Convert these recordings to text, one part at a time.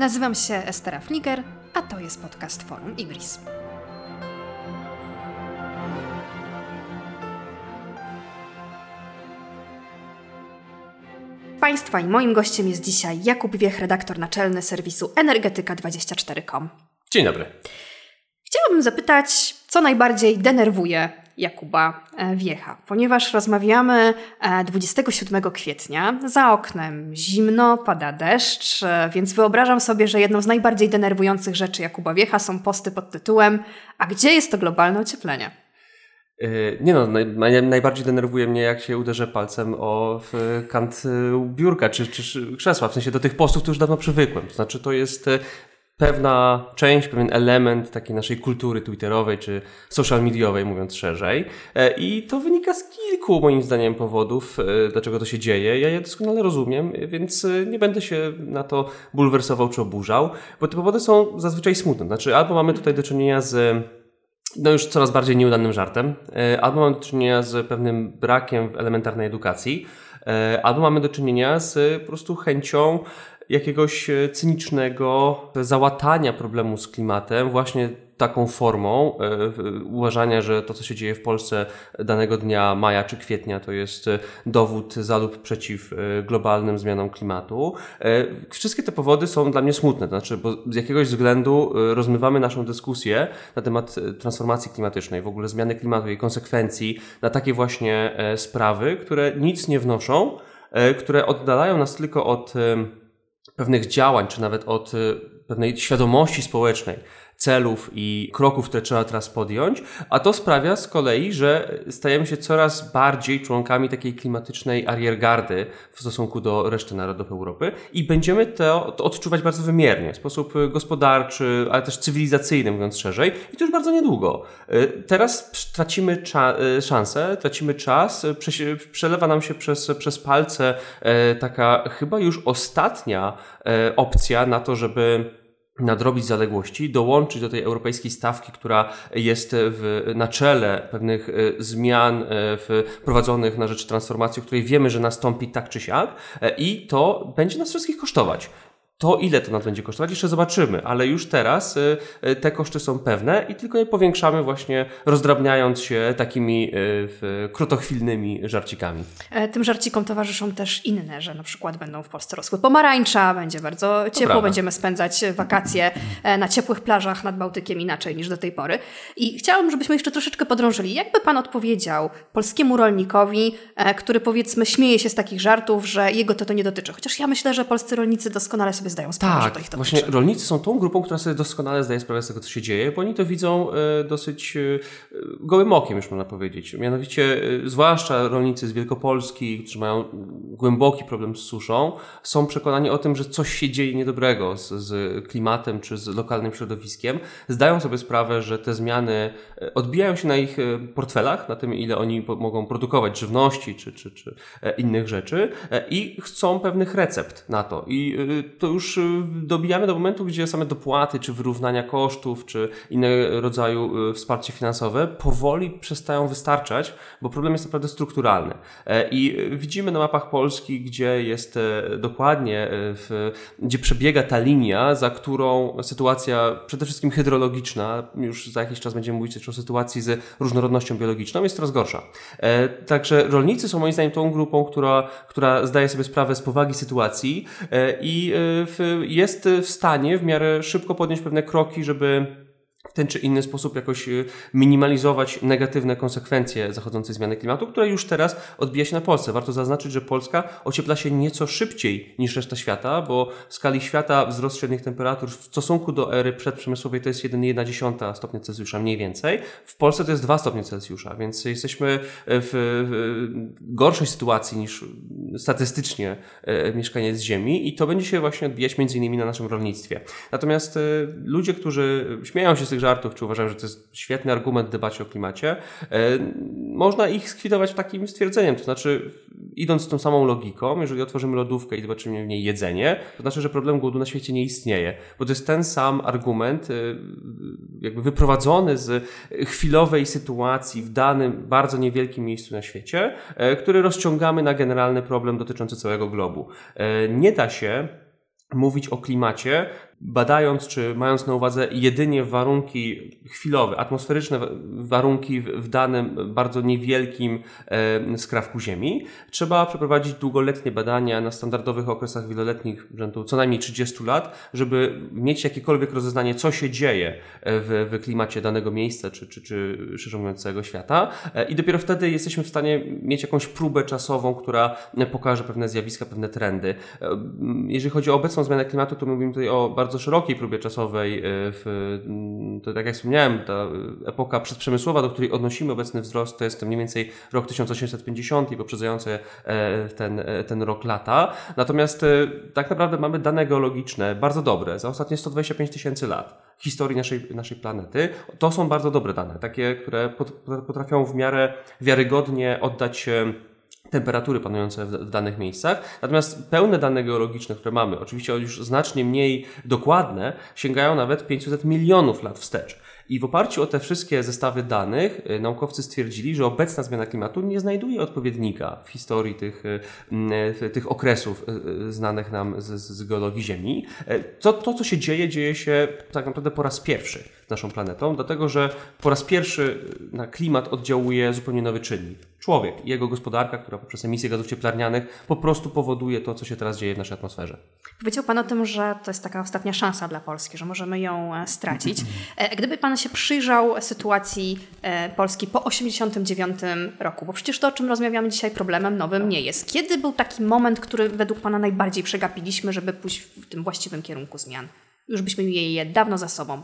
Nazywam się Estera Fliger, a to jest podcast Forum Ibris. Państwa i moim gościem jest dzisiaj Jakub Wiech, redaktor naczelny serwisu energetyka24.com. Dzień dobry. Chciałabym zapytać, co najbardziej denerwuje Jakuba e, Wiecha, ponieważ rozmawiamy 27 e, kwietnia. Za oknem zimno, pada deszcz, e, więc wyobrażam sobie, że jedną z najbardziej denerwujących rzeczy Jakuba Wiecha są posty pod tytułem A gdzie jest to globalne ocieplenie? Nie no, naj, najbardziej denerwuje mnie, jak się uderzę palcem o kant biurka czy, czy krzesła. W sensie do tych postów to już dawno przywykłem. To znaczy, to jest pewna część, pewien element takiej naszej kultury twitterowej czy social mediowej, mówiąc szerzej. E, I to wynika z kilku, moim zdaniem, powodów, e, dlaczego to się dzieje. Ja je doskonale rozumiem, więc e, nie będę się na to bulwersował czy oburzał, bo te powody są zazwyczaj smutne. Znaczy, albo mamy tutaj do czynienia z no już coraz bardziej nieudanym żartem, albo mamy do czynienia z pewnym brakiem elementarnej edukacji, albo mamy do czynienia z po prostu chęcią jakiegoś e, cynicznego załatania problemu z klimatem właśnie taką formą e, uważania, że to, co się dzieje w Polsce danego dnia maja czy kwietnia, to jest e, dowód za lub przeciw globalnym zmianom klimatu. Wszystkie te powody są dla mnie smutne, to znaczy, bo z jakiegoś względu rozmywamy naszą dyskusję na temat transformacji klimatycznej, w ogóle zmiany klimatu, jej konsekwencji, na takie właśnie sprawy, które nic nie wnoszą, które oddalają nas tylko od pewnych działań, czy nawet od y, pewnej świadomości społecznej, celów i kroków, które trzeba teraz podjąć, a to sprawia z kolei, że stajemy się coraz bardziej członkami takiej klimatycznej ariergardy w stosunku do reszty narodów Europy i będziemy to, to odczuwać bardzo wymiernie, w sposób gospodarczy, ale też cywilizacyjny, mówiąc szerzej, i to już bardzo niedługo. Y, teraz tracimy y, szansę, tracimy czas, przelewa nam się przez, przez palce y, taka chyba już ostatnia opcja na to, żeby nadrobić zaległości, dołączyć do tej europejskiej stawki, która jest w, na czele pewnych e, zmian e, wprowadzonych na rzecz transformacji, o której wiemy, że nastąpi tak czy siak e, i to będzie nas wszystkich kosztować. To, ile to nas będzie kosztować, jeszcze zobaczymy, ale już teraz y, y, te koszty są pewne i tylko je powiększamy właśnie rozdrabniając się takimi y, krótochwilnymi żarcikami. E, tym żarcikom towarzyszą też inne, że na przykład będą w Polsce rosły pomarańcza, będzie bardzo ciepło, będziemy spędzać wakacje e, na ciepłych plażach nad Bałtykiem inaczej niż do tej pory. I chciałabym, żebyśmy jeszcze troszeczkę podrążyli. Jakby Pan odpowiedział polskiemu rolnikowi, e, który powiedzmy śmieje się z takich żartów, że jego to to nie dotyczy? Chociaż ja myślę, że polscy rolnicy doskonale sobie zdają sprawę, tak, że to ich to właśnie rolnicy są tą grupą, która sobie doskonale zdaje sprawę z tego, co się dzieje, bo oni to widzą e, dosyć e, gołym okiem, już można powiedzieć. Mianowicie, e, zwłaszcza rolnicy z Wielkopolski, którzy mają głęboki problem z suszą, są przekonani o tym, że coś się dzieje niedobrego z, z klimatem czy z lokalnym środowiskiem. Zdają sobie sprawę, że te zmiany odbijają się na ich portfelach, na tym, ile oni mogą produkować żywności czy, czy, czy innych rzeczy i chcą pewnych recept na to. I to już dobijamy do momentu, gdzie same dopłaty, czy wyrównania kosztów, czy innego rodzaju y, wsparcie finansowe powoli przestają wystarczać, bo problem jest naprawdę strukturalny. E, I widzimy na mapach Polski, gdzie jest e, dokładnie, e, w, gdzie przebiega ta linia, za którą sytuacja przede wszystkim hydrologiczna, już za jakiś czas będziemy mówić o sytuacji z różnorodnością biologiczną, jest coraz gorsza. Także rolnicy są moim zdaniem tą grupą, która, która zdaje sobie sprawę z powagi sytuacji i jest w stanie w miarę szybko podjąć pewne kroki, żeby w ten czy inny sposób jakoś y, minimalizować negatywne konsekwencje zachodzącej zmiany klimatu, które już teraz odbija się na Polsce. Warto zaznaczyć, że Polska ociepla się nieco szybciej niż reszta świata, bo w skali świata wzrost średnich temperatur w stosunku do ery przedprzemysłowej to jest 1,1 stopnia Celsjusza mniej więcej. W Polsce to jest 2 stopnie Celsjusza, więc jesteśmy w, gorszej sytuacji niż statystycznie e, mieszkaniec Ziemi i to będzie się właśnie odbijać między innymi na naszym rolnictwie. Natomiast e, ludzie, którzy śmieją się z tych żartów, czy uważają, że to jest świetny argument w debacie o klimacie, e, można ich skwitować takim stwierdzeniem. To znaczy, idąc tą samą logiką, jeżeli otworzymy lodówkę i zobaczymy w niej jedzenie, to znaczy, że problem głodu na świecie nie istnieje. Bo to jest ten sam argument, e, jakby wyprowadzony z chwilowej sytuacji w danym bardzo niewielkim miejscu na świecie, e, który rozciągamy na generalny problem dotyczący całego globu. Nie da się mówić o klimacie badając czy mając na uwadze jedynie warunki chwilowe, atmosferyczne warunki w danym bardzo niewielkim skrawku Ziemi, trzeba przeprowadzić długoletnie badania na standardowych okresach wieloletnich, rzędu co najmniej 30 lat, żeby mieć jakiekolwiek rozeznanie, co się dzieje w, w klimacie danego miejsca, czy, czy, czy szerzej mówiąc całego świata. E, I dopiero wtedy jesteśmy w stanie mieć jakąś próbę czasową, która pokaże pewne zjawiska, pewne trendy. E, jeżeli chodzi o obecną zmianę klimatu, to mówimy tutaj o bardzo szerokiej próbie czasowej. E, w, to tak jak wspomniałem, ta epoka przedprzemysłowa, do której odnosimy obecny wzrost, to jest mniej więcej rok 1850 i poprzedzający ten, ten rok lata. Natomiast tak naprawdę mamy dane geologiczne bardzo dobre za ostatnie 125 tysięcy lat historii naszej, naszej planety. To są bardzo dobre dane, takie, które potrafią w miarę wiarygodnie oddać temperatury panujące w, danych miejscach. Natomiast pełne dane geologiczne, które mamy, oczywiście już znacznie mniej dokładne, sięgają nawet 500 milionów lat wstecz. I w oparciu o te wszystkie zestawy danych y, naukowcy stwierdzili, że obecna zmiana klimatu nie znajduje odpowiednika w historii tych, y, tych okresów y, znanych nam z, z geologii Ziemi. To, to, co się dzieje, dzieje się tak naprawdę po raz pierwszy naszą planetą, dlatego że po raz pierwszy na klimat oddziałuje zupełnie nowy czynnik. Człowiek i jego gospodarka, która poprzez emisję gazów cieplarnianych po prostu powoduje to, co się teraz dzieje w naszej atmosferze. Powiedział Pan o tym, że to jest taka ostatnia szansa dla Polski, że możemy ją e, stracić. E, gdyby Pan się przyjrzał sytuacji e, Polski po 1989 roku, bo przecież to, o czym rozmawiamy dzisiaj, problemem nowym nie jest. Kiedy był taki moment, który według Pana najbardziej przegapiliśmy, żeby pójść w tym właściwym kierunku zmian? Już byśmy mieli je dawno za sobą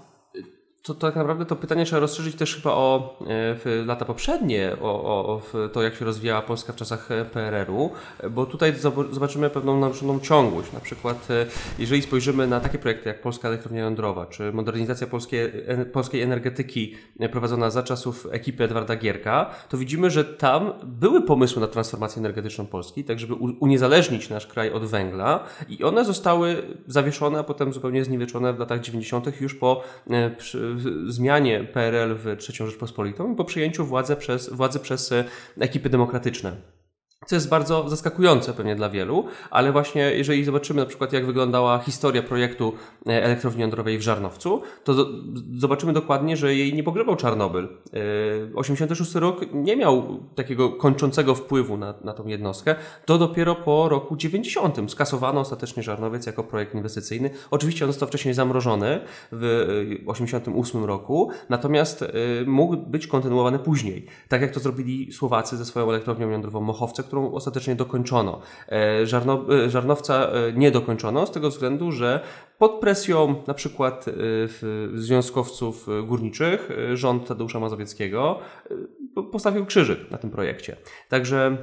to tak naprawdę to pytanie trzeba rozszerzyć też chyba o e, lata poprzednie, o, o, o to, jak się rozwijała Polska w czasach e, PRR-u, bo tutaj zobaczymy pewną naruszoną ciągłość. Na przykład, e, jeżeli spojrzymy na takie projekty jak Polska Elektrownia Jądrowa, czy modernizacja polskiej, polskiej energetyki prowadzona za czasów ekipy Edwarda Gierka, to widzimy, że tam były pomysły na transformację energetyczną Polski, tak żeby uniezależnić nasz kraj od węgla i one zostały zawieszone, a potem zupełnie zniweczone w latach 90. już po zmianie PRL w III Rzeczpospolitą i po przejęciu władzy przez, władzy przez e, ekipy demokratyczne. Co jest bardzo zaskakujące pewnie dla wielu, ale właśnie jeżeli zobaczymy na przykład jak wyglądała historia projektu e, elektrowni jądrowej w Żarnowcu, to zobaczymy dokładnie, że jej nie pogrzebał Czarnobyl. 86 e, rok nie miał takiego kończącego wpływu na, na tą jednostkę. To dopiero po roku 90 skasowano ostatecznie Żarnowiec jako projekt inwestycyjny. Oczywiście on został wcześniej zamrożony w 88 e, roku, natomiast mógł być kontynuowany później. Tak jak to zrobili Słowacy ze swoją elektrownią jądrową Mochowce, którą ostatecznie dokończono. E, żarno, e, żarnowca e, nie dokończono z tego względu, że pod presją na przykład związkowców górniczych rząd Tadeusza Mazowieckiego postawił krzyżyk na tym projekcie. Także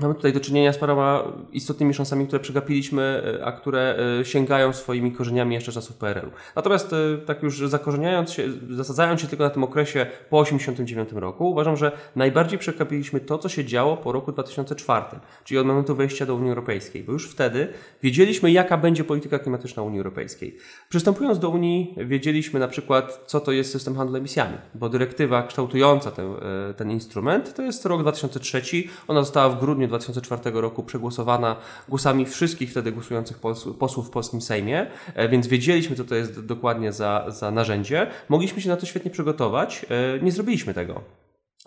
Mamy tutaj do czynienia z paroma istotnymi szansami, które przegapiliśmy, e, a które e, sięgają swoimi korzeniami jeszcze czasów PRL-u. Natomiast e, tak już zakorzeniając się, zasadzając się tylko na tym okresie po 1989 roku, uważam, że najbardziej przegapiliśmy to, co się działo po roku 2004, czyli od momentu wejścia do Unii Europejskiej, bo już wtedy wiedzieliśmy, jaka będzie polityka klimatyczna Unii Europejskiej. Przystępując do Unii, wiedzieliśmy na przykład, co to jest system handlu emisjami, bo dyrektywa kształtująca ten, ten instrument to jest rok 2003, ona została w grudniu 2004 roku przegłosowana głosami wszystkich wtedy głosujących posłów w polskim Sejmie, e, więc wiedzieliśmy, co to jest dokładnie za, za narzędzie. Mogliśmy się na to świetnie przygotować. E, nie zrobiliśmy tego.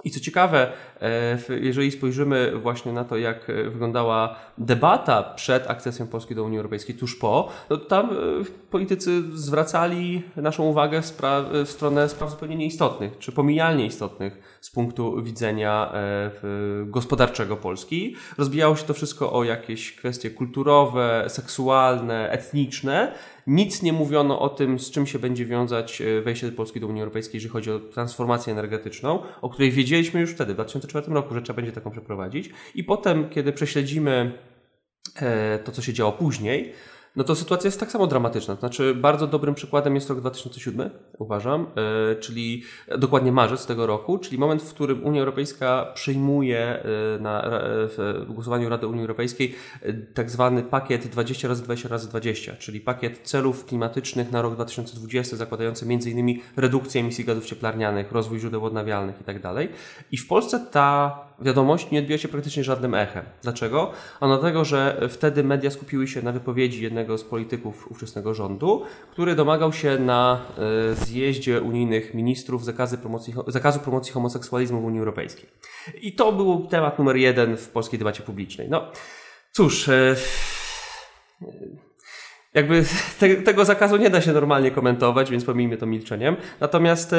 I co ciekawe, e, jeżeli spojrzymy właśnie na to, jak wyglądała debata przed akcesją Polski do Unii Europejskiej, tuż po, no tam politycy zwracali naszą uwagę w, w stronę spraw zupełnie nieistotnych, czy pomijalnie istotnych z punktu widzenia e, gospodarczego Polski. Rozbijało się to wszystko o jakieś kwestie kulturowe, seksualne, etniczne. Nic nie mówiono o tym, z czym się będzie wiązać e, wejście Polski do Unii Europejskiej, jeżeli chodzi o transformację energetyczną, o której wiedzieliśmy już wtedy, w 2004 roku, że trzeba będzie taką przeprowadzić. I potem, kiedy prześledzimy e, to, co się działo później, no to sytuacja jest tak samo dramatyczna. Znaczy, bardzo dobrym przykładem jest rok 2007, uważam, yy, czyli dokładnie marzec tego roku, czyli moment, w którym Unia Europejska przyjmuje yy, na, yy, w głosowaniu Rady Unii Europejskiej tak zwany pakiet 20 razy 20 razy 20, czyli pakiet celów klimatycznych na rok 2020, zakładający m.in. redukcję emisji gazów cieplarnianych, rozwój źródeł odnawialnych itd. Tak I w Polsce ta wiadomość nie odbija się praktycznie żadnym echem. Dlaczego? Ano dlatego, że wtedy media skupiły się na wypowiedzi jednego z polityków ówczesnego rządu, który domagał się na zjeździe unijnych ministrów zakazu promocji, zakazu promocji homoseksualizmu w Unii Europejskiej. I to był temat numer jeden w polskiej debacie publicznej. No cóż, jakby te, tego zakazu nie da się normalnie komentować, więc pomijmy to milczeniem. Natomiast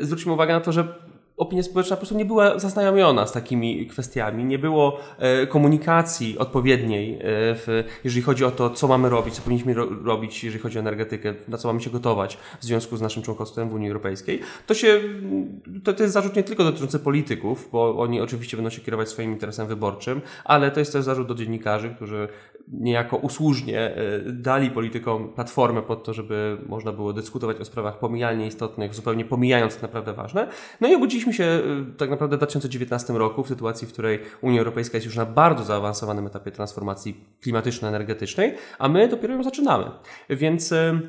zwróćmy uwagę na to, że opinia społeczna po prostu nie była zaznajomiona z takimi kwestiami, nie było e, komunikacji odpowiedniej, e, w, jeżeli chodzi o to, co mamy robić, co powinniśmy ro robić, jeżeli chodzi o energetykę, na co mamy się gotować w związku z naszym członkostwem w Unii Europejskiej. To się, to, to jest zarzut nie tylko dotyczący polityków, bo oni oczywiście będą się kierować swoim interesem wyborczym, ale to jest też zarzut do dziennikarzy, którzy niejako usłużnie e, dali politykom platformę pod to, żeby można było dyskutować o sprawach pomijalnie istotnych, zupełnie pomijając naprawdę ważne. No i obudziliśmy się e, tak naprawdę w 2019 roku w sytuacji, w której Unia Europejska jest już na bardzo zaawansowanym etapie transformacji klimatyczno-energetycznej, a my dopiero ją zaczynamy. Więc e,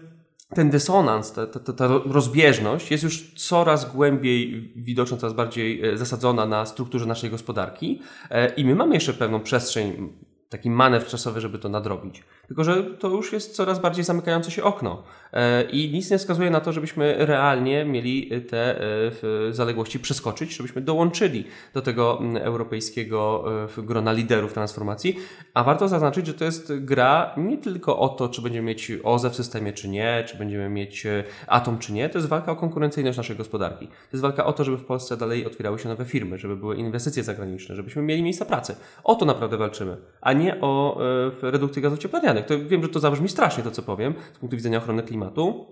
ten dysonans, ta, ta, ta, rozbieżność jest już coraz głębiej widoczna, coraz bardziej zasadzona na strukturze naszej gospodarki i my mamy jeszcze pewną przestrzeń taki manewr czasowy, żeby to nadrobić. Tylko, że to już jest coraz bardziej zamykające się okno e, i nic nie wskazuje na to, żebyśmy realnie mieli te e, zaległości przeskoczyć, żebyśmy dołączyli do tego europejskiego e, grona liderów transformacji. A warto zaznaczyć, że to jest gra nie tylko o to, czy będziemy mieć OZE w systemie, czy nie, czy będziemy mieć atom, czy nie. To jest walka o konkurencyjność naszej gospodarki. To jest walka o to, żeby w Polsce dalej otwierały się nowe firmy, żeby były inwestycje zagraniczne, żebyśmy mieli miejsca pracy. O to naprawdę walczymy, a nie o redukcję gazów cieplarnianych. To wiem, że to zabrzmi strasznie to, co powiem z punktu widzenia ochrony klimatu,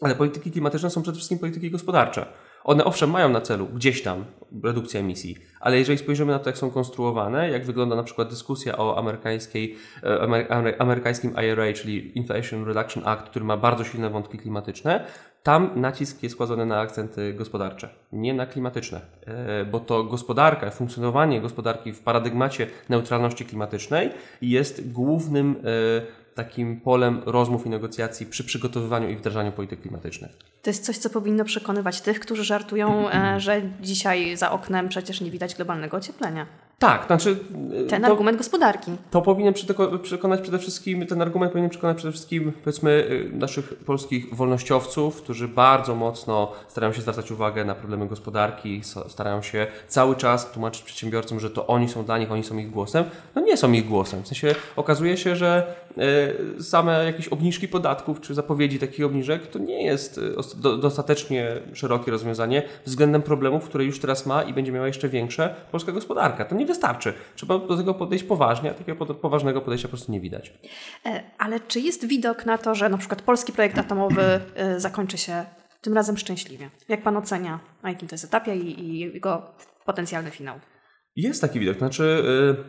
ale polityki klimatyczne są przede wszystkim polityki gospodarcze. One owszem mają na celu gdzieś tam redukcję emisji, ale jeżeli spojrzymy na to, jak są konstruowane, jak wygląda na przykład dyskusja o amerykańskiej, e, amerykańskim IRA, czyli Inflation Reduction Act, który ma bardzo silne wątki klimatyczne, tam nacisk jest kładzony na akcenty gospodarcze, nie na klimatyczne, e, bo to gospodarka, funkcjonowanie gospodarki w paradygmacie neutralności klimatycznej jest głównym e, takim polem rozmów i negocjacji przy przygotowywaniu i wdrażaniu polityk klimatycznych. To jest coś, co powinno przekonywać tych, którzy żartują, e, że dzisiaj za oknem przecież nie widać globalnego ocieplenia. Tak, znaczy. Ten to, argument gospodarki. To powinien przekonać przede wszystkim, ten argument powinien przekonać przede wszystkim, powiedzmy, y, naszych polskich wolnościowców, którzy bardzo mocno starają się zwracać uwagę na problemy gospodarki, starają się cały czas tłumaczyć przedsiębiorcom, że to oni są dla nich, oni są ich głosem. No nie są ich głosem. W sensie okazuje się, że y, same jakieś obniżki podatków czy zapowiedzi takich obniżek to nie jest y, dostatecznie szerokie rozwiązanie względem problemów, które już teraz ma i będzie miała jeszcze większe polska gospodarka. To nie wystarczy. Trzeba do tego podejść poważnie, a takiego poważnego podejścia po prostu nie widać. E, ale czy jest widok na to, że na przykład polski projekt atomowy e, zakończy się tym razem szczęśliwie? Jak pan ocenia, na jakim to jest etapie i, i jego potencjalny finał? Jest taki widok, znaczy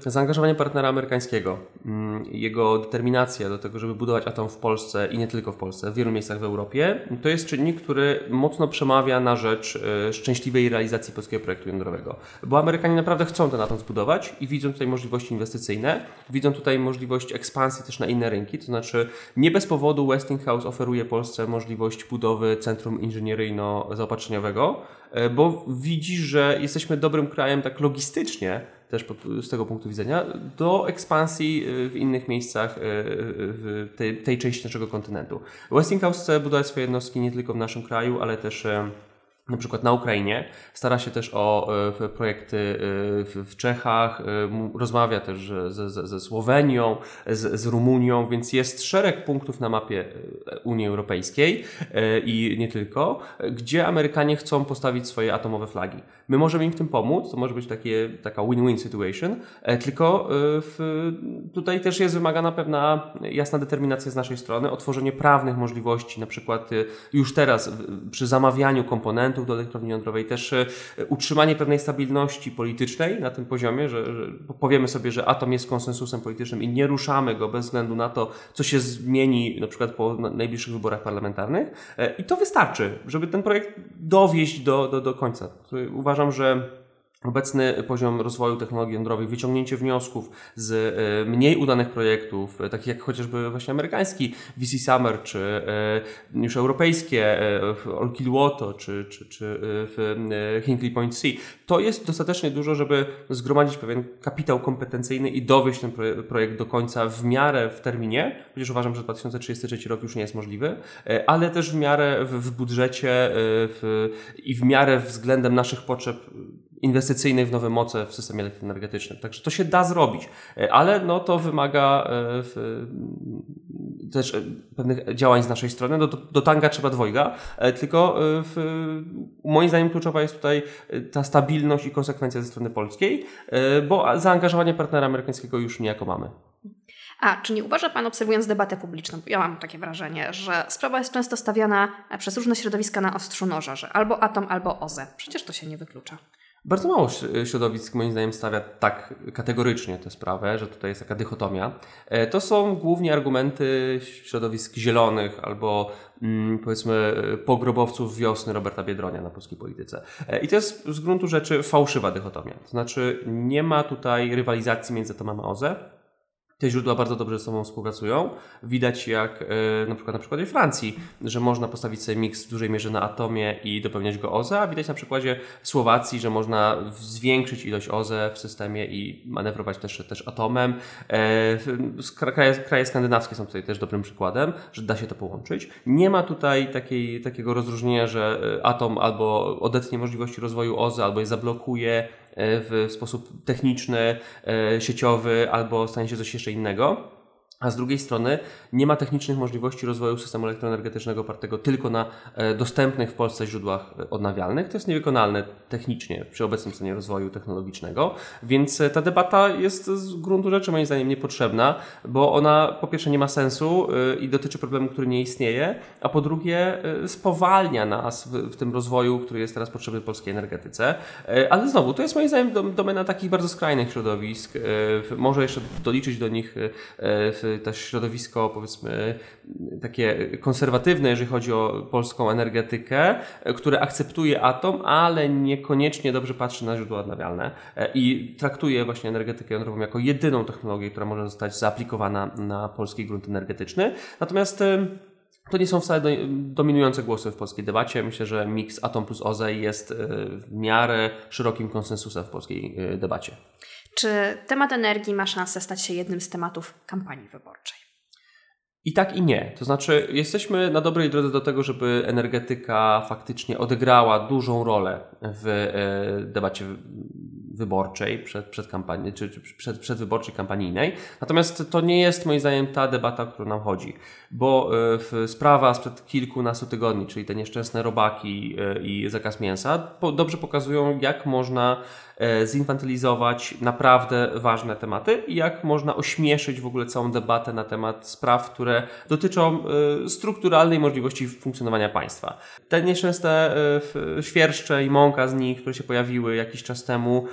y, zaangażowanie partnera amerykańskiego, mm, jego determinacja do tego, żeby budować atom w Polsce i nie tylko w Polsce, w wielu miejscach w Europie, to jest czynnik, który mocno przemawia na rzecz y, szczęśliwej realizacji polskiego projektu jądrowego. Bo Amerykanie naprawdę chcą ten atom zbudować i widzą tutaj możliwości inwestycyjne, widzą tutaj możliwość ekspansji też na inne rynki, to znaczy nie bez powodu Westinghouse oferuje Polsce możliwość budowy centrum inżynieryjno-zaopatrzeniowego, bo widzi, że jesteśmy dobrym krajem tak logistycznie, też z tego punktu widzenia, do ekspansji e, w innych miejscach e, w tej, tej części naszego kontynentu. Westinghouse chce budować swoje jednostki nie tylko w naszym kraju, ale też na przykład na Ukrainie, stara się też o e, projekty e, w Czechach, e, rozmawia też ze, ze, Słowenią, z, z, Rumunią, więc jest szereg punktów na mapie Unii Europejskiej i nie tylko, gdzie Amerykanie chcą postawić swoje atomowe flagi. My możemy im w tym pomóc, to może być takie, taka win-win situation, tylko w, tutaj też jest wymagana pewna jasna determinacja z naszej strony, otworzenie prawnych możliwości, na przykład już teraz przy zamawianiu komponentów, do elektrowni jądrowej, też e, utrzymanie pewnej stabilności politycznej na tym poziomie, że, że powiemy sobie, że atom jest konsensusem politycznym i nie ruszamy go bez względu na to, co się zmieni na przykład po najbliższych wyborach parlamentarnych. E, I to wystarczy, żeby ten projekt dowieść do, do, do końca. Uważam, że obecny poziom rozwoju technologii jądrowych, wyciągnięcie wniosków z e, mniej udanych projektów, e, takich jak chociażby właśnie amerykański VC Summer, czy e, już europejskie Olkiluoto, czy, czy, czy Hinkley Point C, to jest dostatecznie dużo, żeby zgromadzić pewien kapitał kompetencyjny i dowieść ten projekt do końca w miarę w terminie, chociaż uważam, że 2033 rok już nie jest możliwy, ale też w miarę w, w budżecie w, i w miarę względem naszych potrzeb inwestycyjnych w nowe moce w systemie elektroenergetycznym. Także to się da zrobić, e, ale no to wymaga e, w, też e, pewnych działań z naszej strony. Do, do tanga trzeba dwojga, tylko w, moim zdaniem kluczowa jest tutaj ta stabilność i konsekwencja ze strony polskiej, bo zaangażowanie partnera amerykańskiego już niejako mamy. A, czy nie uważa Pan, obserwując debatę publiczną, ja mam takie wrażenie, że sprawa jest często stawiana przez różne środowiska na ostrzu noża, że albo atom, albo OZE. Przecież to się nie wyklucza. Bardzo mało środowisk moim zdaniem stawia tak kategorycznie tę sprawę, że tutaj jest taka dychotomia. E, to są głównie argumenty środowisk zielonych albo mm, powiedzmy pogrobowców wiosny Roberta Biedronia na polskiej polityce. E, I to jest z gruntu rzeczy fałszywa dychotomia. To znaczy nie ma tutaj rywalizacji między atomem a OZE te źródła bardzo dobrze ze sobą współpracują. Widać jak e, na przykład na przykładzie Francji, że można postawić sobie miks w dużej mierze na atomie i dopełniać go OZE, a widać na przykładzie Słowacji, że można zwiększyć ilość OZE w systemie i manewrować też, też atomem. E, kraje, kraje skandynawskie są tutaj też dobrym przykładem, że da się to połączyć. Nie ma tutaj takiej, takiego rozróżnienia, że e, atom albo odetnie możliwości rozwoju OZE, albo je zablokuje, w sposób techniczny, e, sieciowy albo stanie się coś jeszcze innego a z drugiej strony nie ma technicznych możliwości rozwoju systemu elektroenergetycznego opartego tylko na e, dostępnych w Polsce źródłach e, odnawialnych. To jest niewykonalne technicznie przy obecnym stanie rozwoju technologicznego, więc e, ta debata jest z gruntu rzeczy moim zdaniem niepotrzebna, bo ona po pierwsze nie ma sensu i dotyczy problemu, który nie istnieje, a po drugie spowalnia nas w, tym rozwoju, który jest teraz potrzebny polskiej energetyce. Ale znowu, to jest moim zdaniem domena takich bardzo skrajnych środowisk. Może jeszcze doliczyć do nich w też środowisko, powiedzmy, takie konserwatywne, jeżeli chodzi o polską energetykę, które akceptuje atom, ale niekoniecznie dobrze patrzy na źródła odnawialne i traktuje właśnie energetykę jądrową jako jedyną technologię, która może zostać zaaplikowana na polski grunt energetyczny. Natomiast to nie są wcale dominujące głosy w polskiej debacie. Myślę, że miks atom plus OZE jest w miarę szerokim konsensusem w polskiej debacie. Czy temat energii ma szansę stać się jednym z tematów kampanii wyborczej? I tak i nie. To znaczy, jesteśmy na dobrej drodze do tego, żeby energetyka faktycznie odegrała dużą rolę w e, debacie wyborczej, przed, przed kampanii, czy, czy przed, przedwyborczej kampanijnej. Natomiast to nie jest moim zdaniem ta debata, o którą nam chodzi, bo e, sprawa sprzed kilkunastu tygodni, czyli te nieszczęsne robaki e, i zakaz mięsa, dobrze pokazują, jak można E, zinfantylizować naprawdę ważne tematy i jak można ośmieszyć w ogóle całą debatę na temat spraw, które dotyczą strukturalnej możliwości funkcjonowania państwa. Te nieszczęsne świerszcze i mąka z nich, które się pojawiły jakiś czas temu,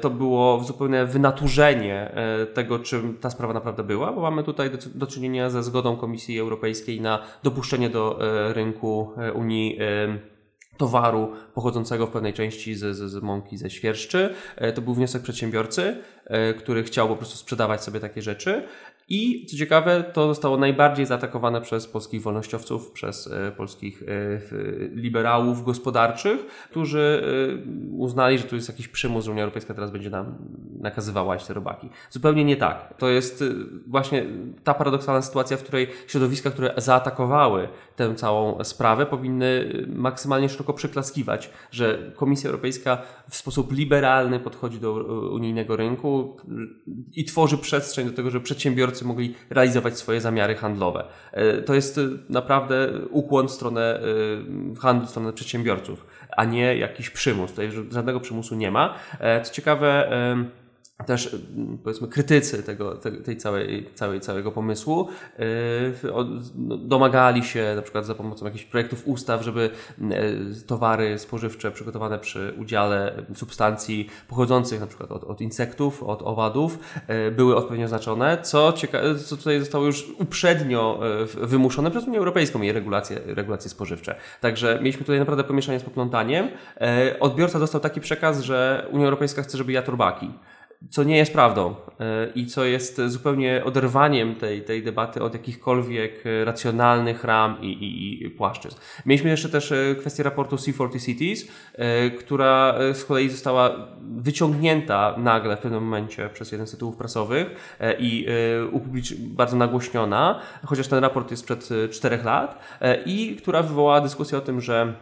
to było zupełne wynaturzenie tego, czym ta sprawa naprawdę była, bo mamy tutaj do, czynienia ze zgodą Komisji Europejskiej na dopuszczenie do rynku Unii towaru pochodzącego w pewnej części z, z, z mąki ze świerszczy. E, to był wniosek przedsiębiorcy, e, który chciał po prostu sprzedawać sobie takie rzeczy. I co ciekawe, to zostało najbardziej zaatakowane przez polskich wolnościowców, przez e, polskich e, liberałów gospodarczych, którzy e, uznali, że tu jest jakiś przymus, że Unia Europejska teraz będzie nam nakazywała te robaki. Zupełnie nie tak. To jest właśnie ta paradoksalna sytuacja, w której środowiska, które zaatakowały tę całą sprawę, powinny maksymalnie szeroko przyklaskiwać, że Komisja Europejska w sposób liberalny podchodzi do unijnego rynku i tworzy przestrzeń do tego, że przedsiębiorcy mogli realizować swoje zamiary handlowe. E, to jest e, naprawdę ukłon w stronę e, handlu, w stronę przedsiębiorców, a nie jakiś przymus. Tutaj żadnego przymusu nie ma. Co ciekawe, też powiedzmy krytycy tego, tej całej, całej, całego pomysłu no, domagali się na przykład za pomocą jakichś projektów ustaw, żeby towary spożywcze przygotowane przy udziale substancji pochodzących na przykład od, od insektów, od owadów były odpowiednio oznaczone, co, cieka- co tutaj zostało już uprzednio wymuszone przez Unię Europejską i regulacje, regulacje spożywcze. Także mieliśmy tutaj naprawdę pomieszanie z poplątaniem. Odbiorca dostał taki przekaz, że Unia Europejska chce, żeby jadł robaki co nie jest prawdą e, i co jest zupełnie oderwaniem tej, tej debaty od jakichkolwiek e, racjonalnych ram i, i, i płaszczyzn. Mieliśmy jeszcze też e, kwestię raportu C40 Cities, która z kolei została wyciągnięta nagle w pewnym momencie przez jeden z tytułów prasowych i bardzo nagłośniona, chociaż ten raport jest sprzed czterech lat i która wywołała dyskusję o tym, że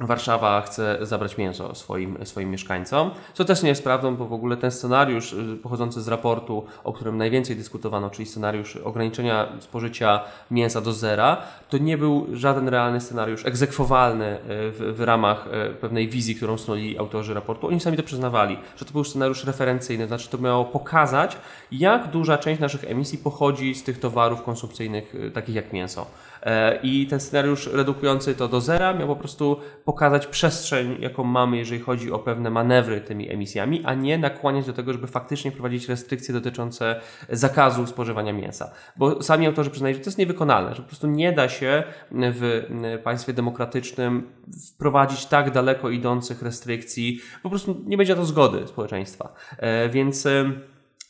Warszawa chce zabrać mięso swoim, swoim mieszkańcom, co też nie jest prawdą, bo w ogóle ten scenariusz y, pochodzący z raportu, o którym najwięcej dyskutowano, czyli scenariusz ograniczenia spożycia mięsa do zera, to nie był żaden realny scenariusz egzekwowalny y, w, w ramach y, pewnej wizji, którą snuli autorzy raportu. Oni sami to przyznawali, że to był scenariusz referencyjny, to znaczy to miało pokazać, jak duża część naszych emisji pochodzi z tych towarów konsumpcyjnych, takich jak mięso. E, I ten scenariusz redukujący to do zera miał po prostu pokazać przestrzeń, jaką mamy, jeżeli chodzi o pewne manewry tymi emisjami, a nie nakłaniać do tego, żeby faktycznie prowadzić restrykcje dotyczące zakazu spożywania mięsa. Bo sami autorzy przyznają, że to jest niewykonalne, że po prostu nie da się w państwie demokratycznym wprowadzić tak daleko idących restrykcji, po prostu nie będzie to zgody społeczeństwa. E, więc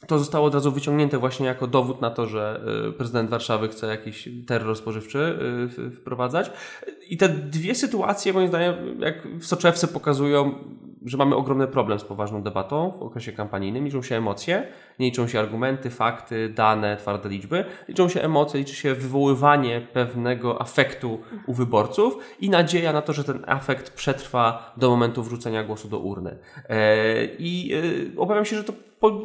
to zostało od razu wyciągnięte właśnie jako dowód na to, że y, prezydent Warszawy chce jakiś terror spożywczy y, wprowadzać. I te dwie sytuacje, moim zdaniem, jak w soczewce pokazują, że mamy ogromny problem z poważną debatą w okresie kampanijnym. Liczą się emocje, nie liczą się argumenty, fakty, dane, twarde liczby. Liczą się emocje, liczy się wywoływanie pewnego afektu u wyborców i nadzieja na to, że ten afekt przetrwa do momentu wrzucenia głosu do urny. E, I e, obawiam się, że to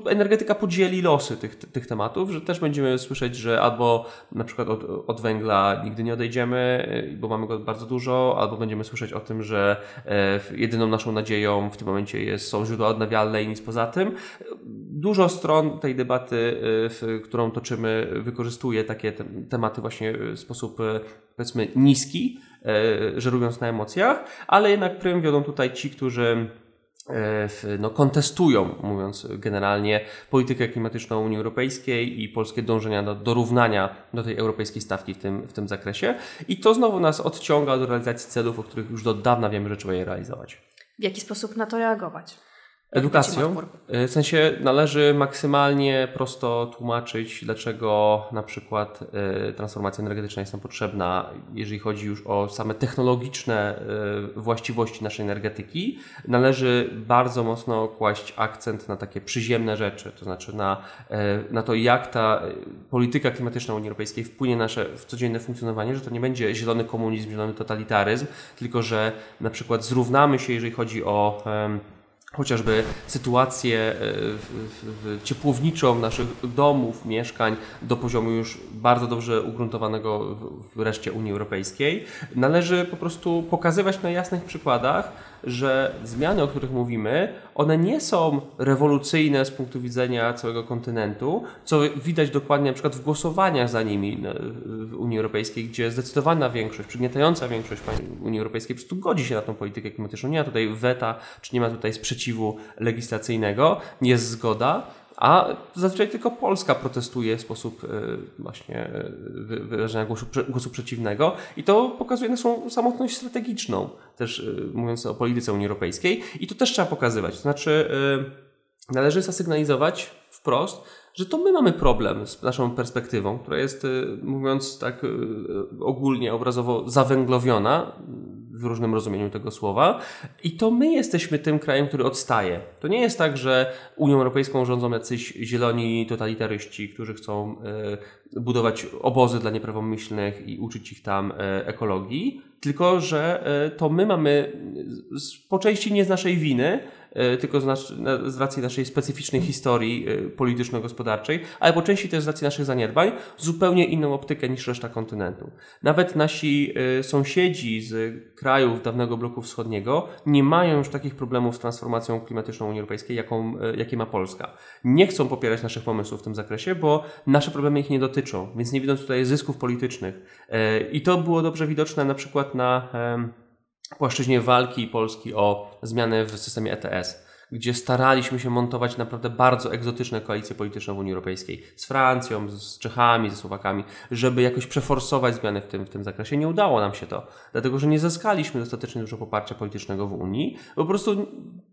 energetyka podzieli losy tych, tych tematów, że też będziemy słyszeć, że albo na przykład od, od węgla nigdy nie odejdziemy, e, bo mamy go bardzo dużo, albo będziemy słyszeć o tym, że jedyną naszą nadzieją w tym momencie jest, są źródła odnawialne i nic poza tym. Dużo stron tej debaty, którą toczymy, wykorzystuje takie tematy właśnie w sposób powiedzmy niski, żerując na emocjach, ale jednak prym wiodą tutaj ci, którzy no, kontestują, mówiąc generalnie, politykę klimatyczną Unii Europejskiej i polskie dążenia do dorównania do tej europejskiej stawki w tym, w tym zakresie. I to znowu nas odciąga do realizacji celów, o których już do dawna wiemy, że trzeba je realizować. W jaki sposób na to reagować? Edukacją. E, w sensie należy maksymalnie prosto tłumaczyć, dlaczego na przykład e, transformacja energetyczna jest nam potrzebna, jeżeli chodzi już o same technologiczne e, właściwości naszej energetyki. Należy bardzo mocno kłaść akcent na takie przyziemne rzeczy, to znaczy na, na to, jak ta polityka klimatyczna Unii Europejskiej wpłynie na nasze codzienne funkcjonowanie, że to nie będzie zielony komunizm, zielony totalitaryzm, tylko że na przykład zrównamy się, jeżeli chodzi o chociażby sytuację e, ciepłowniczą naszych domów, mieszkań do poziomu już bardzo dobrze ugruntowanego w reszcie Unii Europejskiej. Należy po prostu pokazywać na jasnych przykładach, że zmiany, o których mówimy, one nie są rewolucyjne z punktu widzenia całego kontynentu, co widać dokładnie na przykład w głosowaniach za nimi w Unii Europejskiej, gdzie zdecydowana większość, przygniatająca większość Unii Europejskiej po prostu godzi się na tą politykę klimatyczną. Nie ma tutaj weta, czy nie ma tutaj sprzeciwu legislacyjnego, nie jest zgoda. A zazwyczaj tylko Polska protestuje w sposób e, właśnie e, wyrażenia głosu, głosu przeciwnego i to pokazuje naszą samotność strategiczną, też e, mówiąc o polityce Unii Europejskiej i to też trzeba pokazywać. To znaczy należy zasygnalizować wprost, że to my mamy problem z naszą perspektywą, która jest, mówiąc tak ogólnie, obrazowo zawęglowiona w różnym rozumieniu tego słowa. I to my jesteśmy tym krajem, który odstaje. To nie jest tak, że Unią Europejską rządzą jacyś zieloni totalitaryści, którzy chcą e, budować obozy dla nieprawomyślnych i uczyć ich tam e, ekologii tylko że to my mamy po części nie z naszej winy, E, tylko z, nas, z racji naszej specyficznej historii e, polityczno-gospodarczej, ale po części też z racji naszych zaniedbań, zupełnie inną optykę niż reszta kontynentu. Nawet nasi e, sąsiedzi z krajów dawnego bloku wschodniego nie mają już takich problemów z transformacją klimatyczną Unii Europejskiej, jaką, jakie ma Polska. Nie chcą popierać naszych pomysłów w tym zakresie, bo nasze problemy ich nie dotyczą, więc nie widzą tutaj zysków politycznych. I to było dobrze widoczne na przykład na płaszczyźnie walki Polski o zmianę w systemie ETS, gdzie staraliśmy się montować naprawdę bardzo egzotyczne koalicje polityczne w Unii Europejskiej z Francją, z Czechami, ze Słowakami, żeby jakoś przeforsować zmiany w tym, w tym zakresie. Nie udało nam się to, dlatego że nie zyskaliśmy dostatecznie dużo poparcia politycznego w Unii. Po prostu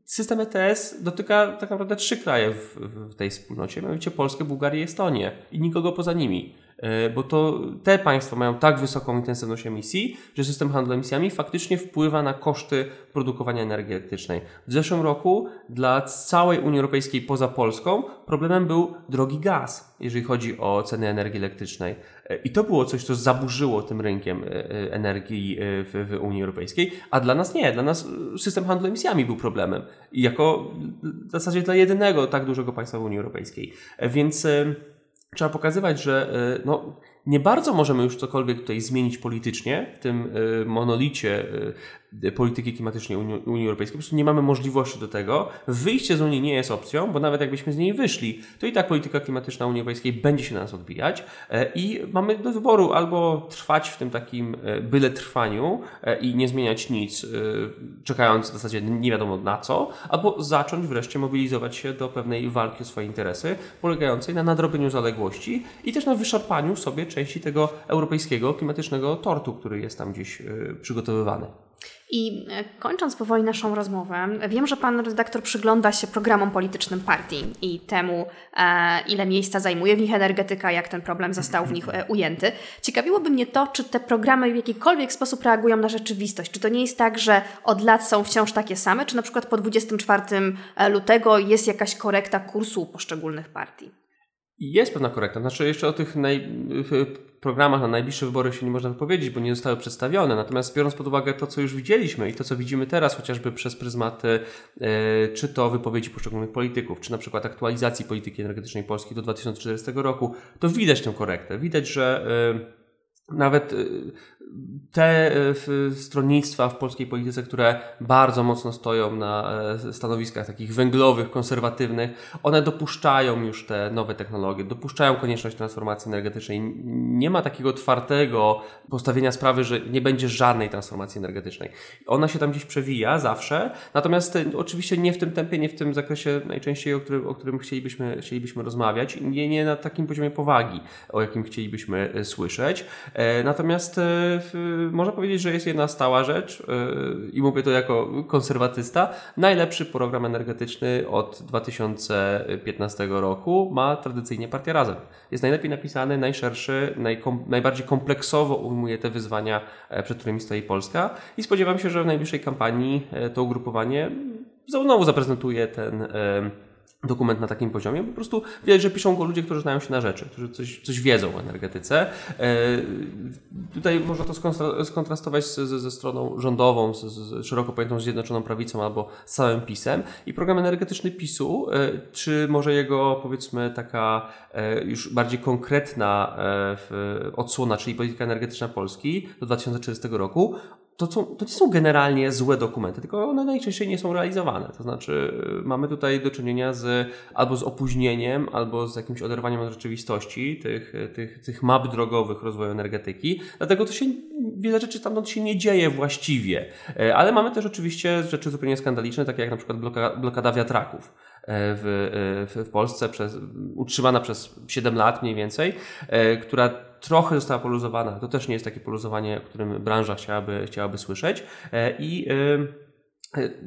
system ETS dotyka tak naprawdę trzy kraje w, w tej wspólnocie, mianowicie Polskę, Bułgarię i Estonię i nikogo poza nimi. E, bo to te państwa mają tak wysoką intensywność emisji, że system handlu emisjami faktycznie wpływa na koszty produkowania energii elektrycznej. W zeszłym roku dla całej Unii Europejskiej poza Polską problemem był drogi gaz, jeżeli chodzi o ceny energii elektrycznej. E, I to było coś, co zaburzyło tym rynkiem e, energii w, Unii Europejskiej, a dla nas nie. Dla nas system handlu emisjami był problemem. I jako w zasadzie dla jedynego tak dużego państwa w Unii Europejskiej. Więc trzeba pokazywać, że e, no, nie bardzo możemy już cokolwiek tutaj zmienić politycznie w tym e, monolicie e, polityki klimatycznej Unii, Unii Europejskiej. Po prostu nie mamy możliwości do tego. Wyjście z Unii nie jest opcją, bo nawet jakbyśmy z niej wyszli, to i tak polityka klimatyczna Unii Europejskiej będzie się na nas odbijać e, i mamy do wyboru albo trwać w tym takim e, byle trwaniu e, i nie zmieniać nic, czekając w zasadzie nie wiadomo na co, albo zacząć wreszcie mobilizować się do pewnej walki o swoje interesy, polegającej na nadrobieniu zaległości i też na wyszarpaniu sobie części tego europejskiego klimatycznego tortu, który jest tam gdzieś przygotowywany. I e, kończąc powoli naszą rozmowę, wiem, że pan redaktor przygląda się programom politycznym partii i temu, e, ile miejsca zajmuje w nich energetyka, jak ten problem został w nich e, ujęty. Ciekawiłoby mnie to, czy te programy w jakikolwiek sposób reagują na rzeczywistość. Czy to nie jest tak, że od lat są wciąż takie same, czy na przykład po 24 lutego jest jakaś korekta kursu poszczególnych partii? Jest pewna korekta. Znaczy, jeszcze o tych naj programach na najbliższe wybory się nie można wypowiedzieć, bo nie zostały przedstawione. Natomiast biorąc pod uwagę to, co już widzieliśmy i to, co widzimy teraz, chociażby przez pryzmaty e, czy to wypowiedzi poszczególnych polityków, czy na przykład aktualizacji polityki energetycznej Polski do 2040 roku, to widać tę korektę. Widać, że e, nawet e, te e, stronnictwa w polskiej polityce, które bardzo mocno stoją na e, stanowiskach takich węglowych, konserwatywnych, one dopuszczają już te nowe technologie, dopuszczają konieczność transformacji energetycznej. Nie ma takiego twardego postawienia sprawy, że nie będzie żadnej transformacji energetycznej. Ona się tam gdzieś przewija zawsze, natomiast e, oczywiście nie w tym tempie, nie w tym zakresie najczęściej, o którym, o którym chcielibyśmy, chcielibyśmy rozmawiać, nie, nie na takim poziomie powagi, o jakim chcielibyśmy słyszeć. Natomiast można powiedzieć, że jest jedna stała rzecz y, i mówię to jako konserwatysta. Najlepszy program energetyczny od 2015 roku ma tradycyjnie Partia Razem. Jest najlepiej napisany, najszerszy, najkom, najbardziej kompleksowo ujmuje te wyzwania, e, przed którymi stoi Polska i spodziewam się, że w najbliższej kampanii e, to ugrupowanie znowu zaprezentuje ten e, dokument na takim poziomie. Po prostu widać, że piszą go ludzie, którzy znają się na rzeczy, którzy coś, coś wiedzą o energetyce. E, tutaj można to skontrastować z, z, ze stroną rządową, z, z szeroko pojętą Zjednoczoną Prawicą albo z całym PiSem. I program energetyczny PiSu, e, czy może jego powiedzmy taka e, już bardziej konkretna e, odsłona, czyli polityka energetyczna Polski do 2030 roku, to, są, to nie są generalnie złe dokumenty, tylko one najczęściej nie są realizowane. To znaczy, y, mamy tutaj do czynienia z albo z opóźnieniem, albo z jakimś oderwaniem od rzeczywistości tych, tych, tych map drogowych rozwoju energetyki. Dlatego to się wiele rzeczy tam się nie dzieje właściwie. E, ale mamy też oczywiście rzeczy zupełnie skandaliczne, takie jak na przykład blokada, blokada wiatraków w, w, w Polsce, przez, utrzymana przez 7 lat mniej więcej, która trochę została poluzowana. To też nie jest takie poluzowanie, o którym branża chciałaby, chciałaby słyszeć. E, I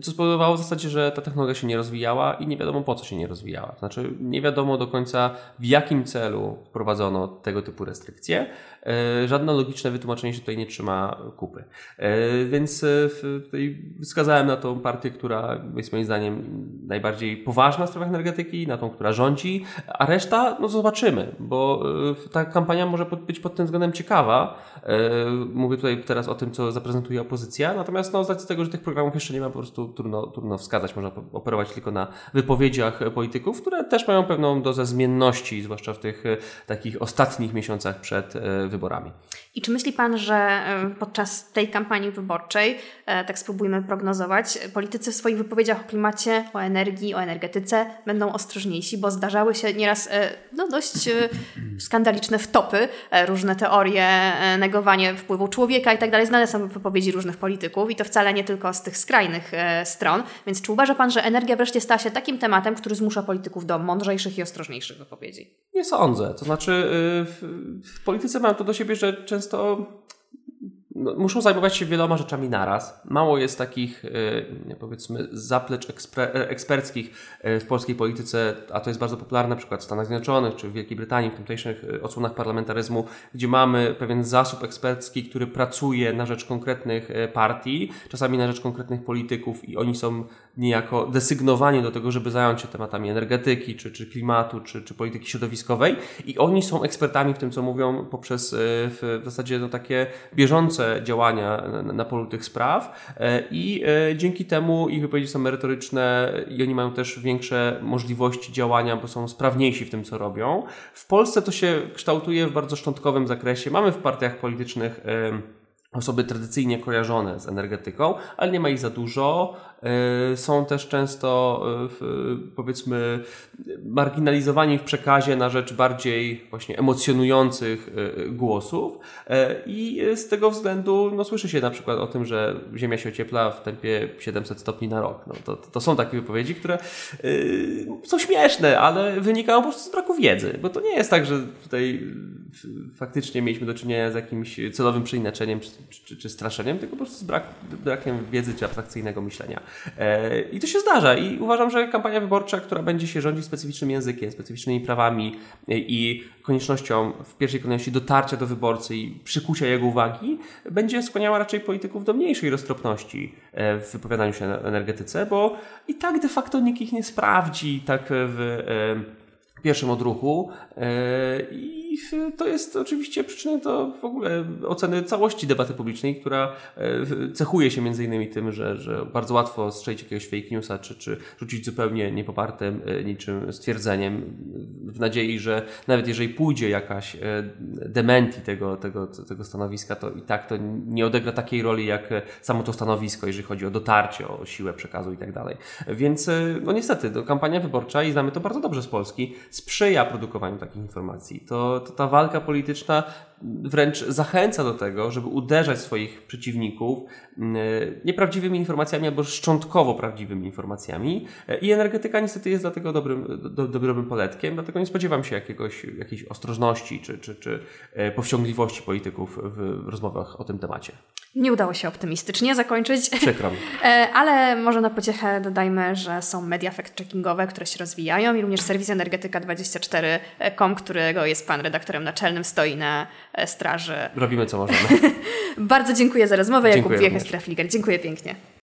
co spowodowało w zasadzie, że ta technologia się nie rozwijała i nie wiadomo po co się nie rozwijała. Znaczy, nie wiadomo do końca w jakim celu wprowadzono tego typu restrykcje. E, żadne logiczne wytłumaczenie się tutaj nie trzyma kupy. E, więc tutaj wskazałem na tą partię, która jest moim zdaniem najbardziej poważna w sprawach energetyki, na tą, która rządzi, a reszta, no zobaczymy, bo ta kampania może być pod tym względem ciekawa. Mówię tutaj teraz o tym, co zaprezentuje opozycja, natomiast no, z racji tego, że tych programów jeszcze nie ma, po prostu trudno, trudno wskazać. Można operować tylko na wypowiedziach polityków, które też mają pewną dozę zmienności, zwłaszcza w tych e, takich ostatnich miesiącach przed e, wyborami. I czy myśli Pan, że e, podczas tej kampanii wyborczej, tak spróbujmy prognozować, politycy w swoich wypowiedziach o klimacie, o energii, o energetyce będą ostrożniejsi, bo zdarzały się nieraz no, dość skandaliczne wtopy, różne teorie, negowanie wpływu człowieka i tak dalej. Znane są wypowiedzi różnych polityków i to wcale nie tylko z tych skrajnych E, stron. Więc czy uważa Pan, że energia wreszcie stała się takim tematem, który zmusza polityków do mądrzejszych i ostrożniejszych wypowiedzi? Nie sądzę. To znaczy, y, w polityce mają to do siebie, że często muszą zajmować się wieloma rzeczami naraz. Mało jest takich, e, powiedzmy, zaplecz e, eksperckich e, w polskiej polityce, a to jest bardzo popularne na przykład w Stanach Zjednoczonych czy w Wielkiej Brytanii, w tamtejszych odsłonach parlamentaryzmu, gdzie mamy pewien zasób ekspercki, który pracuje na rzecz konkretnych partii, czasami na rzecz konkretnych polityków i oni są niejako desygnowani do tego, żeby zająć się tematami energetyki, czy, czy klimatu, czy, czy polityki środowiskowej i oni są ekspertami w tym, co mówią poprzez w zasadzie no, takie bieżące działania na polu tych spraw e, i e, dzięki temu ich wypowiedzi są merytoryczne i oni mają też większe możliwości działania, bo są sprawniejsi w tym, co robią. W Polsce to się kształtuje w bardzo szczątkowym zakresie. Mamy w partiach politycznych osoby tradycyjnie kojarzone z energetyką, ale nie ma ich za dużo. E, są też często, e, powiedzmy, marginalizowani w przekazie na rzecz bardziej właśnie emocjonujących e, głosów. I z tego względu no, słyszy się na przykład o tym, że Ziemia się ociepla w tempie 700 stopni na rok. No, to, to są takie wypowiedzi, które są śmieszne, ale wynikają po prostu z braku wiedzy, bo to nie jest tak, że tutaj faktycznie mieliśmy do czynienia z jakimś celowym przeinaczeniem czy, czy, czy straszeniem, tylko po prostu z brak, brakiem wiedzy czy abstrakcyjnego myślenia. E, I to się zdarza i uważam, że kampania wyborcza, która będzie się rządzić specyficznym językiem, specyficznymi prawami i koniecznością w pierwszej kolejności dotarcia do wyborcy i przykucia jego uwagi, będzie skłaniała raczej polityków do mniejszej roztropności e, w wypowiadaniu się o energetyce, bo i tak de facto nikt ich nie sprawdzi tak w e, pierwszym odruchu i to jest oczywiście przyczyną do w ogóle oceny całości debaty publicznej, która e, cechuje się między innymi tym, że, że bardzo łatwo strzelić jakiegoś fake newsa, czy, czy rzucić zupełnie niepopartym e, niczym stwierdzeniem w nadziei, że nawet jeżeli pójdzie jakaś e, dementi tego, tego, tego stanowiska, to i tak to nie odegra takiej roli jak samo to stanowisko, jeżeli chodzi o dotarcie, o siłę przekazu i tak dalej. Więc no niestety, kampania wyborcza i znamy to bardzo dobrze z Polski, sprzyja produkowaniu takich informacji. To, to ta walka polityczna wręcz zachęca do tego, żeby uderzać swoich przeciwników mm, nieprawdziwymi informacjami albo szczątkowo prawdziwymi informacjami. I energetyka niestety jest dlatego dobrym, do, dobrym poletkiem, dlatego nie spodziewam się jakiegoś, jakiejś ostrożności czy, czy, czy e, powściągliwości polityków w rozmowach o tym temacie. Nie udało się optymistycznie zakończyć. Przykro mi. E, ale może na pociechę dodajmy, że są media fact-checkingowe, które się rozwijają i również serwis energetyka24.com, którego jest pan redaktorem naczelnym, stoi na e, straży. Robimy co możemy. Bardzo dziękuję za rozmowę. Dziękuję Jakub Wiechę, Dziękuję pięknie.